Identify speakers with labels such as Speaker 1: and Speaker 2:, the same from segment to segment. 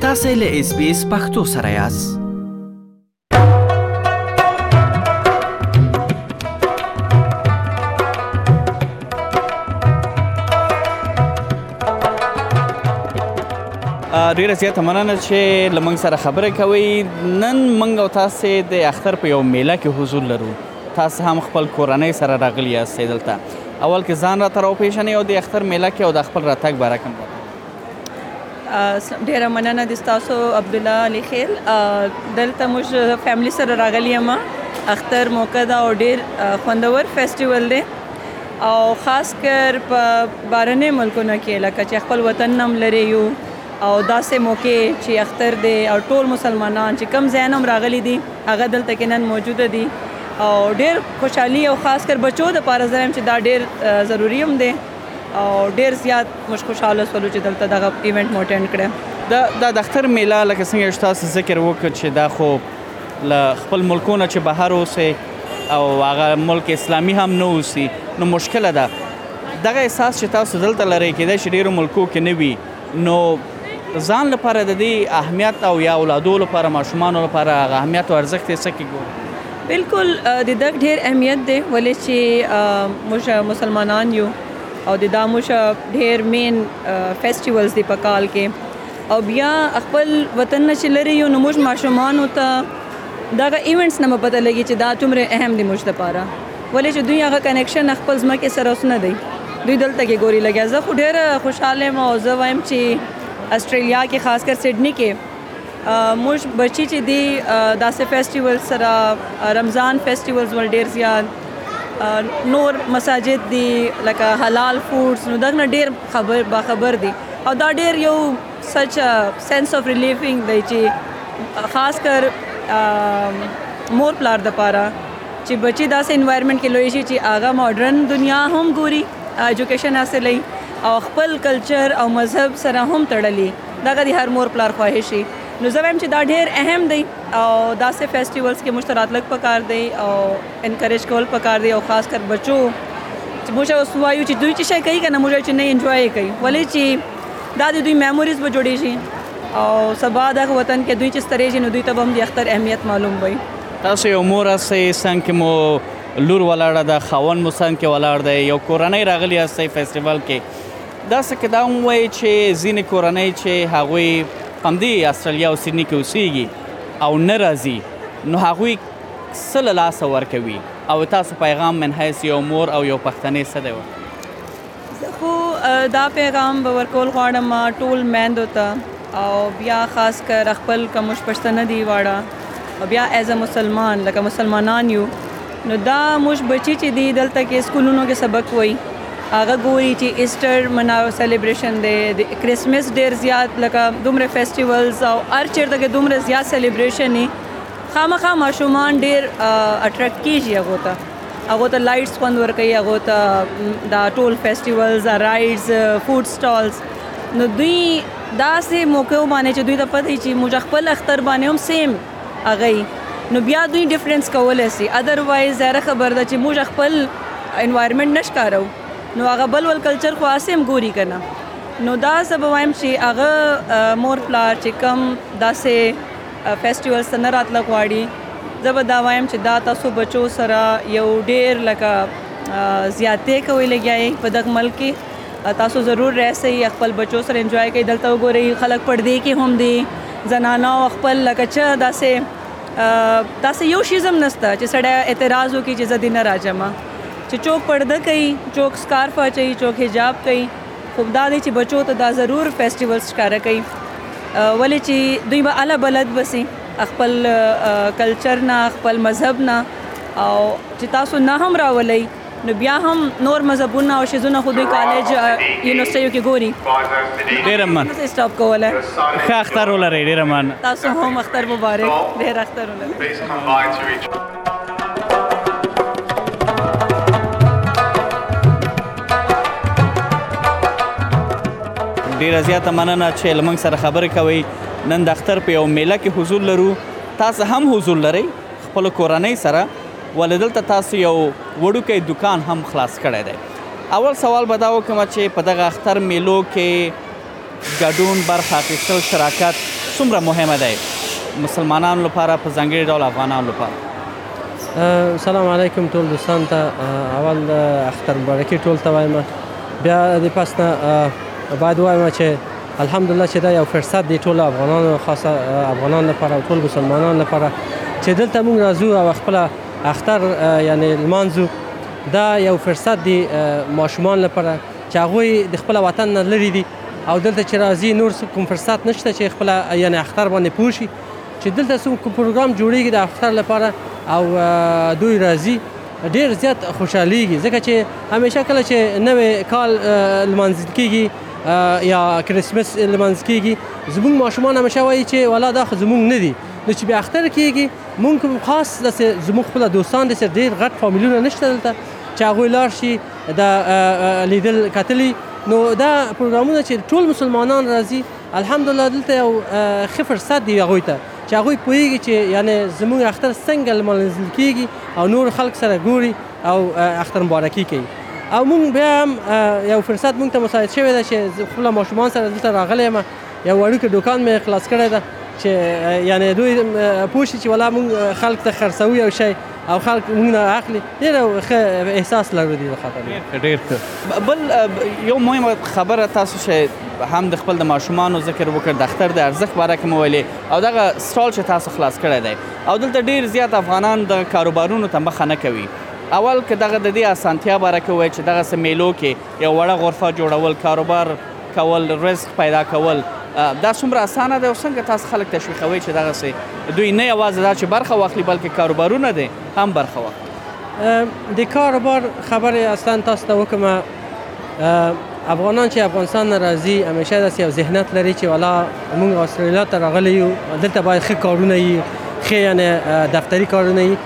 Speaker 1: تاسو له اس بي اس پختو سره یاست
Speaker 2: ډیره زیاته مننه چې لمنګ سره خبرې کوي نن منګ او تاسو د اختر په یو میله کې حضور لرو تاسو هم خپل کورنۍ سره راغلي یاستئ دلته اول کې ځان راته راوپېژنئ او د اختر میله کې او د خپل راتګ باره کې هم
Speaker 3: ډیره مننه د تاسو عبد الله علي خیل دلته موږ فیملی سره راغلی یم اختر موقع دا او ډیر خوندور فیسټیوال دی او خاص کر په بارنې ملکونو کې لکه چې خپل وطن نم لري یو او داسې موقع چې اختر دی او ټول مسلمانان چې کم زینم راغلي دي هغه دلته کې نن موجود دي او ډیر خوشحالي او خاص کر بچو د پاره زه چې دا ډیر ضروری هم دی او ډیر زیات مش خوشاله سولو چې دلته دغه ایونت مو اټینډ کړی
Speaker 2: دا دا د اختر میله لکه څنګه چې تاسو ذکر وکړ چې دا خو له خپل ملکونه چې بهر اوسي او هغه ملک اسلامي هم نه اوسي نو مشکل ده دغه احساس چې تاسو دلته لري کېدای شي ډیرو ملکو کې نه وي نو ځان لپاره د دې اهمیت او یا اولادو لپاره ماشومانو لپاره هغه اهمیت او ارزښت یې څه کې ګوري
Speaker 3: بالکل د دغ ډیر اهمیت دی ولې چې موږ مسلمانان یو او د دا موږ ډیر مین فیسټیوالز دی په کال کې او بیا خپل وطن نه چې لري یو نو موږ ماشومانو ته دغه ایونټس نه پته لګي چې دا څومره اهم دي موږ لپاره ولې چې دوی هغه کنکشن خپل ځمکې سره اوس نه دی دوی دلته کې ګوري لګیا زه خو ډېر خوشاله یم او زه وایم چې استرالیا کې خاص کر سیډنی کې موږ بچی چې دی داسې فیسټیوال سره رمضان فیسټیوالز ول ډېر زیات نور مساجد دی لکه حلال فوډز نو دغه ډېر خبر با خبر دی او دا ډېر یو سچ سنس اف ریلیفینګ دی چې خاص کر مور پلار د پاره چې بچي داسې انوایرمنټ کې لوی شي چې هغه ماډرن دنیا هم ګوري ایجوکیشن حاصلوي او خپل کلچر او مذهب سره هم تړلي دغه د هر مور پلار خواهش شي نو زه وایم چې دا ډیر اهم دی او داسې فیسټیولز کې موږ ته راتلک پکار دی او انکریج کول پکار دی او خاص کر بچو چې موږ اوس وایو چې دوی چې شي کوي کنه موږ چې نه انجوای کوي ولې چې دا د دوی میموریز به جوړیږي او سبا د وطن کې دوی چې سترېږي نو دوی ته به هم د اختر اهمیت معلوم وي
Speaker 2: تاسو یو مور هستئ، څنګ کې مو لور ولاړه ده، خاوند مو څنګ کې ولاړ دی، یو کورنۍ راغلي هستئ فیسټیوال کې. داسې که دا هم وای چې ځینې کورنۍ چې هغوی په همدې استرالیا او سیډني کې اوسېږي او نه راځي، نو هغوی څه له لاسه ورکوي او تاسو پیغام من حیث یو مور او یو پښتنې څه دی ورته؟
Speaker 3: زه خو دا پیغام به ورکول غواړم ټول میندو ته او بیا خاص کر خپل کوم پښتنه دی واړه او بیا ایز مسلمان لکه مسلمانان یو نو دا موږ بچی چې دی دلته کې سکولونو کې سبق وای هغه ګوري چې ایسټر منا سلیبریشن دی د کریسمس ډیر زیات لکه دومره فیسټیوالز او هر چیرته کې دومره زیات سلیبریشن نه خامخا ماشومان ډیر اټریکټ کیږي هغه ته هغه ته لایټس خوند ورکوي هغه ته دا ټول فیسټیوالز رایډز فود سټالز نو دوی داسې موقعو باندې چې دوی ته پته وي چې موږ خپل اختر باندې هم سیم هغه نو بیا دوی ډیفرنس کولای شي اذروایز زره خبر ده چې موږ خپل انوایرنمنت نشکارو نو هغه بل ول کلچر خو اسیم ګوري کنه نو دا سبب وایم چې هغه مور پلار چې کم داسې فیسټیوالز ته نه راتله غواړي زه به دا وایم چې دا تاسو بچو سره یو ډیر لکه زیاتې کوي لګیاي په دغه ملک کې تاسو ضرور راسئ خپل بچو سره انجوای کوي دلته وګورئ خلک پردې کې هم دي زنانه او خپل لکه چې داسې داسې یو شیزم نسته چې سړی اعتراض وکړي چې زه دینه راځم چې چوک پرده کوي چوک سکارف اچي چوک حجاب کوي خوب دا دی چې بچو ته دا ضرور فیسټیولز ښکاره کوي ولې چې دوی به اله بلد بسي خپل کلچر نه خپل مذهب نه او چې تاسو نه هم راولئ نو بیا هم نور مذهبونه او شیزونه خو دوی کالج یونیورسيټیو کې ګوري
Speaker 2: ډیر من
Speaker 3: سټاپ کوله
Speaker 2: ښه اختر ولرئ ډیر من
Speaker 3: تاسو هم اختر مبارک ډیر اختر ولرئ
Speaker 2: ډیره زیاته مننه چې لمنګ سره خبرې کوي نن د اختر په یو میله کې حضور لرو تاسو هم حضور لرئ خپل کورنۍ سره ولې دلته تاسو یو وړوکی دکان هم خلاص کړی دی اول سوال به دا وکم چې په دغه اختر میلو کې ګډون، برخه اخیستل، شراکت څومره مهم دی مسلمانانو لپاره په ځانګړي ډول افغانانو لپاره؟
Speaker 4: سلام علیکم ټول دوستان ته اول اختر مبارکي ټول ته وایم بیا د پس نه باید وایم چې الحمدلله چې دا یو فرصت دی ټول افغانانو خاصه افغانان لپاره ټول مسلمانان لپاره چې دلته موږ راځو او خپل اختر یعنی لمانځو دا یو فرصت دی ماشومان لپاره چې هغوی د خپل وطن نه لرې دي او دلته چې راځي نور څه کوم فرصت نشته چې خپل یعنی اختر باندې پوه شي چې دلته څوم کوم پروګرام جوړیږي د اختر لپاره او دوی راځي ډیر زیات خوشحالیږي ځکه چې همیشه کله چې نوې کال لمانځل کیږي یا کریسمس لمانځل کیږي زموږ ماشومان همیشه وایي چې ولا دا خو زموږ نه دي نو چې بیا اختر کیږي مونږ کوم خاص داسې زموږ خپل دوستان داسې ډیر غټ فامیلونه نشته دلته چې هغوی لاړ شي دا لیدل کتلی نو دا پروګرامونه چې ټول مسلمانان راځي الحمدلله دلته یو ښه فرصت دی هغوی ته چې هغوی پوهیږي چې یعنی زموږ اختر څنګه لمانځل کیږي او نور خلک سره ګوري او اختر مبارکي کوي او مونږ بیا هم یو فرصت مونږ ته مساعد شوی دی چې خپل ماشومان سره دلته راغلی یم یو وړوکی دوکان مې خلاص کړی دی چې یعنی دوی پوه شي چې ولا مونږ خلک ته خرڅوو یو شی او خلک موږ نه اخلي ډېر ښه احساس لرو دې خاطر
Speaker 2: ډېر ښه بل یو مهمه خبره تاسو چې هم د خپل د ماشومانو ذکر وکړ د اختر د ارزښت باره کې مو ویلې او دغه سټال چې تاسو خلاص کړی دی او دلته ډېر زیات افغانان د کاروبارونو ته مخه نه کوي اول که دغه د دې اسانتیا باره کې وای چې دغه سه میلو کې یو وړه غرفه جوړول کاروبار کول رزق پیدا کول دا څومره اسانه ده او څنګه تاسو خلک تشویقوي چې دغه سي دوی نه یوازې دا چې برخه واخلي بلکې کاروبارونه دي هم برخه واخلي
Speaker 4: د کاروبار خبرې اصلا تاسو ته وکم افغانان چې افغانستان نه راځي همیشه داسې یو ذهنیت لري چې والا موږ استرالیا ته راغلي یو دلته باید ښه کارونه یي ښه یعنې دفتري کارونه یي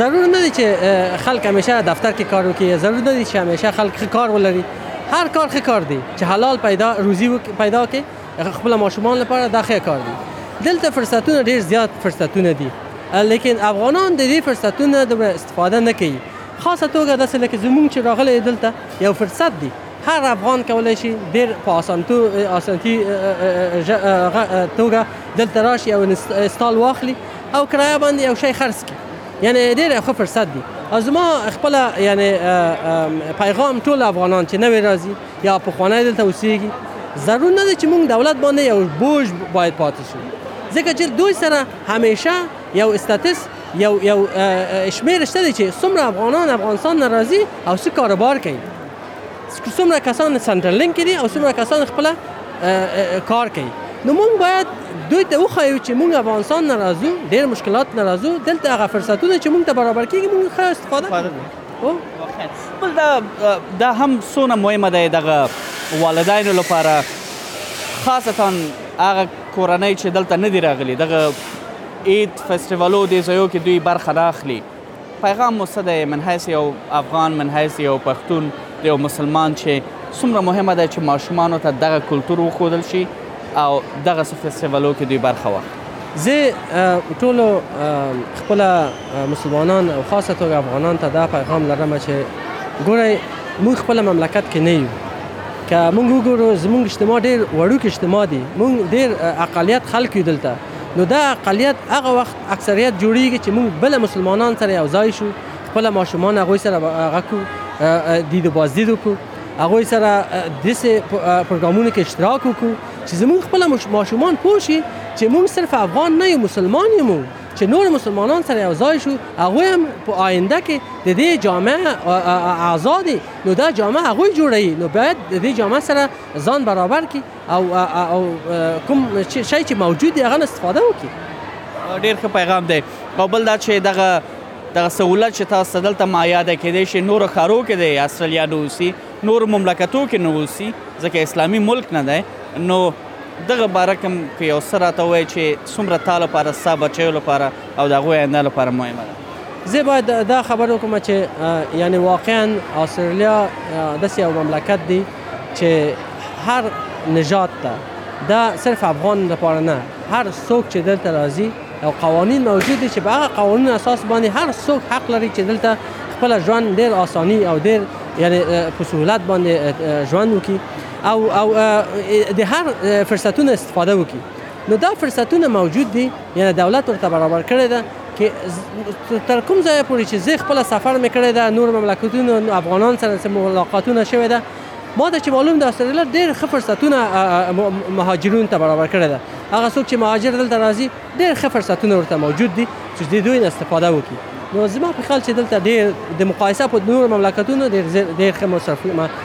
Speaker 4: ضرور نه دی چې خلک همیشه دفتر کې کار وکړي ضرور نه دی چې همیشه خلک ښه کار ولري هر کار خه کار دی چې حلال پیدا روزي پیدا کې خپل ماشومان لپاره دا خه کار دی دلته فرصتونه ډیر زیات فرصتونه دي لیکن افغانان د دې فرصتونه د استفاده نه کوي خاصه توګه د سلک زمونږ چې راغلي دلته یو فرصت دی هر افغان کولای شي ډیر په اسانتو اسانتي توګه دلته راشي او استال واخلي او کرایه باندې یو شی خرڅ کړي یعنې ډېر ښه فرصت دي او زما خپله یعنې پیغام ټول افغانان چې نوې راځي یا پخوانی دلته اوسېږي ضرور نه دی چې موږ دولت باندې یو بوج باید پاتې شو ځکه چې دوی سره همیشه یو استاتس یو یو شمېر شته دی چې څومره افغانان افغانستان نه راځي او څه کاروبار کوي څومره کسان سنټرلینک کې دي او څومره کسان خپل کار کوي نو موږ باید دوی ته وخایو چې موږ افغانستان نه راځو ډېر مشکلات نه راځو دلته هغه فرصتونه چې موږ ته برابر کیږي موږ ښه استفاده کوو
Speaker 2: بل دا دا هم څونه مهمه ده دغه والدینو لپاره خاصتا هغه کورنۍ چې دلته نه دي راغلي دغه عید فستیوالو دې ځایو کې دوی برخه نه اخلي پیغام مو څه دی من حیث یو افغان من حیث یو پښتون د یو مسلمان چې څومره مهمه ده چې ماشومانو ته دغه کلتور وښودل شي او دغه فستیوالو کې دوی برخه واخلي
Speaker 4: زه ټول خپل مسلمانان او خاصه توګه افغانان ته دا پیغام لرم چې ګورئ موږ خپل مملکت کې نه یو که موږ وګورو زموږ اجتماع ډیر وړوک اجتماع دي موږ ډیر اقلیت خلک یو دلته نو دا اقلیت هغه وخت اکثریت جوړیږي چې موږ بل مسلمانان سره یو ځای شو خپل ماشومان هغه سره هغه کو دید او بازدید کو هغه سره د سه پروګرامونو کې اشتراک وکړو چې زموږ خپل ماشومان پوه شي چې موږ صرف افغان نه یو مسلمان یو چې نور مسلمانان سره یو ځای شو هغه هم په آینده کې د دې جامعه اعضا دي نو دا جامعه هغه جوړوي نو باید د دې جامعه سره ځان برابر کړي او او کوم شی چې موجود دی هغه استفاده وکړي
Speaker 2: ډیر ښه پیغام دی او بل دا چې دغه دغه سہولت چې تاسو دلته ما یاد کړئ چې نور خارو کې دی استرالیا نو اوسي نور مملکتو کې نو اوسي ځکه اسلامي ملک نه دی نو دغه بارکم کې یو سره ته وای چې څومره تاله پر حساب بچو لپاره او د هغوی آینده لپاره مهمه ده.
Speaker 4: زۀ باید دا خبره وکړم چې یعنې واقعاً استرالیا داسې یو مملکت دی چې هر نژاد ته دا صرف افغان لپاره نه هر څوک چې دلته راځي او قوانین موجود دي چې په هغه قوانینو اساس باندې هر څوک حق لري چې دلته خپل ژوند ډېر آساني او ډېر یعنې په سهولت باندې ژوند وکړي او او د هر فرصتونو استفاده وکړي نو دا فرصتونه موجود دي. یعنی دولت ورته برابر کړی ده که تر کوم ځای پوری چې زه خپل سفر میکړی ده نور مملکتونو افغانان سره سم ملاقاتونه شوی ده ما ته چې معلوم ده استرالیا ډیر ښه فرصتونه مهاجرون ته برابر کړی ده هغه څوک چې مهاجر دلته راځي ډیر ښه فرصتونه ورته موجود دي چې د دوی نه استفاده وکړي نو زما په خیال چې دلته ډیر د مقایسه په نور مملکتونو ډیر ډیر ښه
Speaker 5: مصرف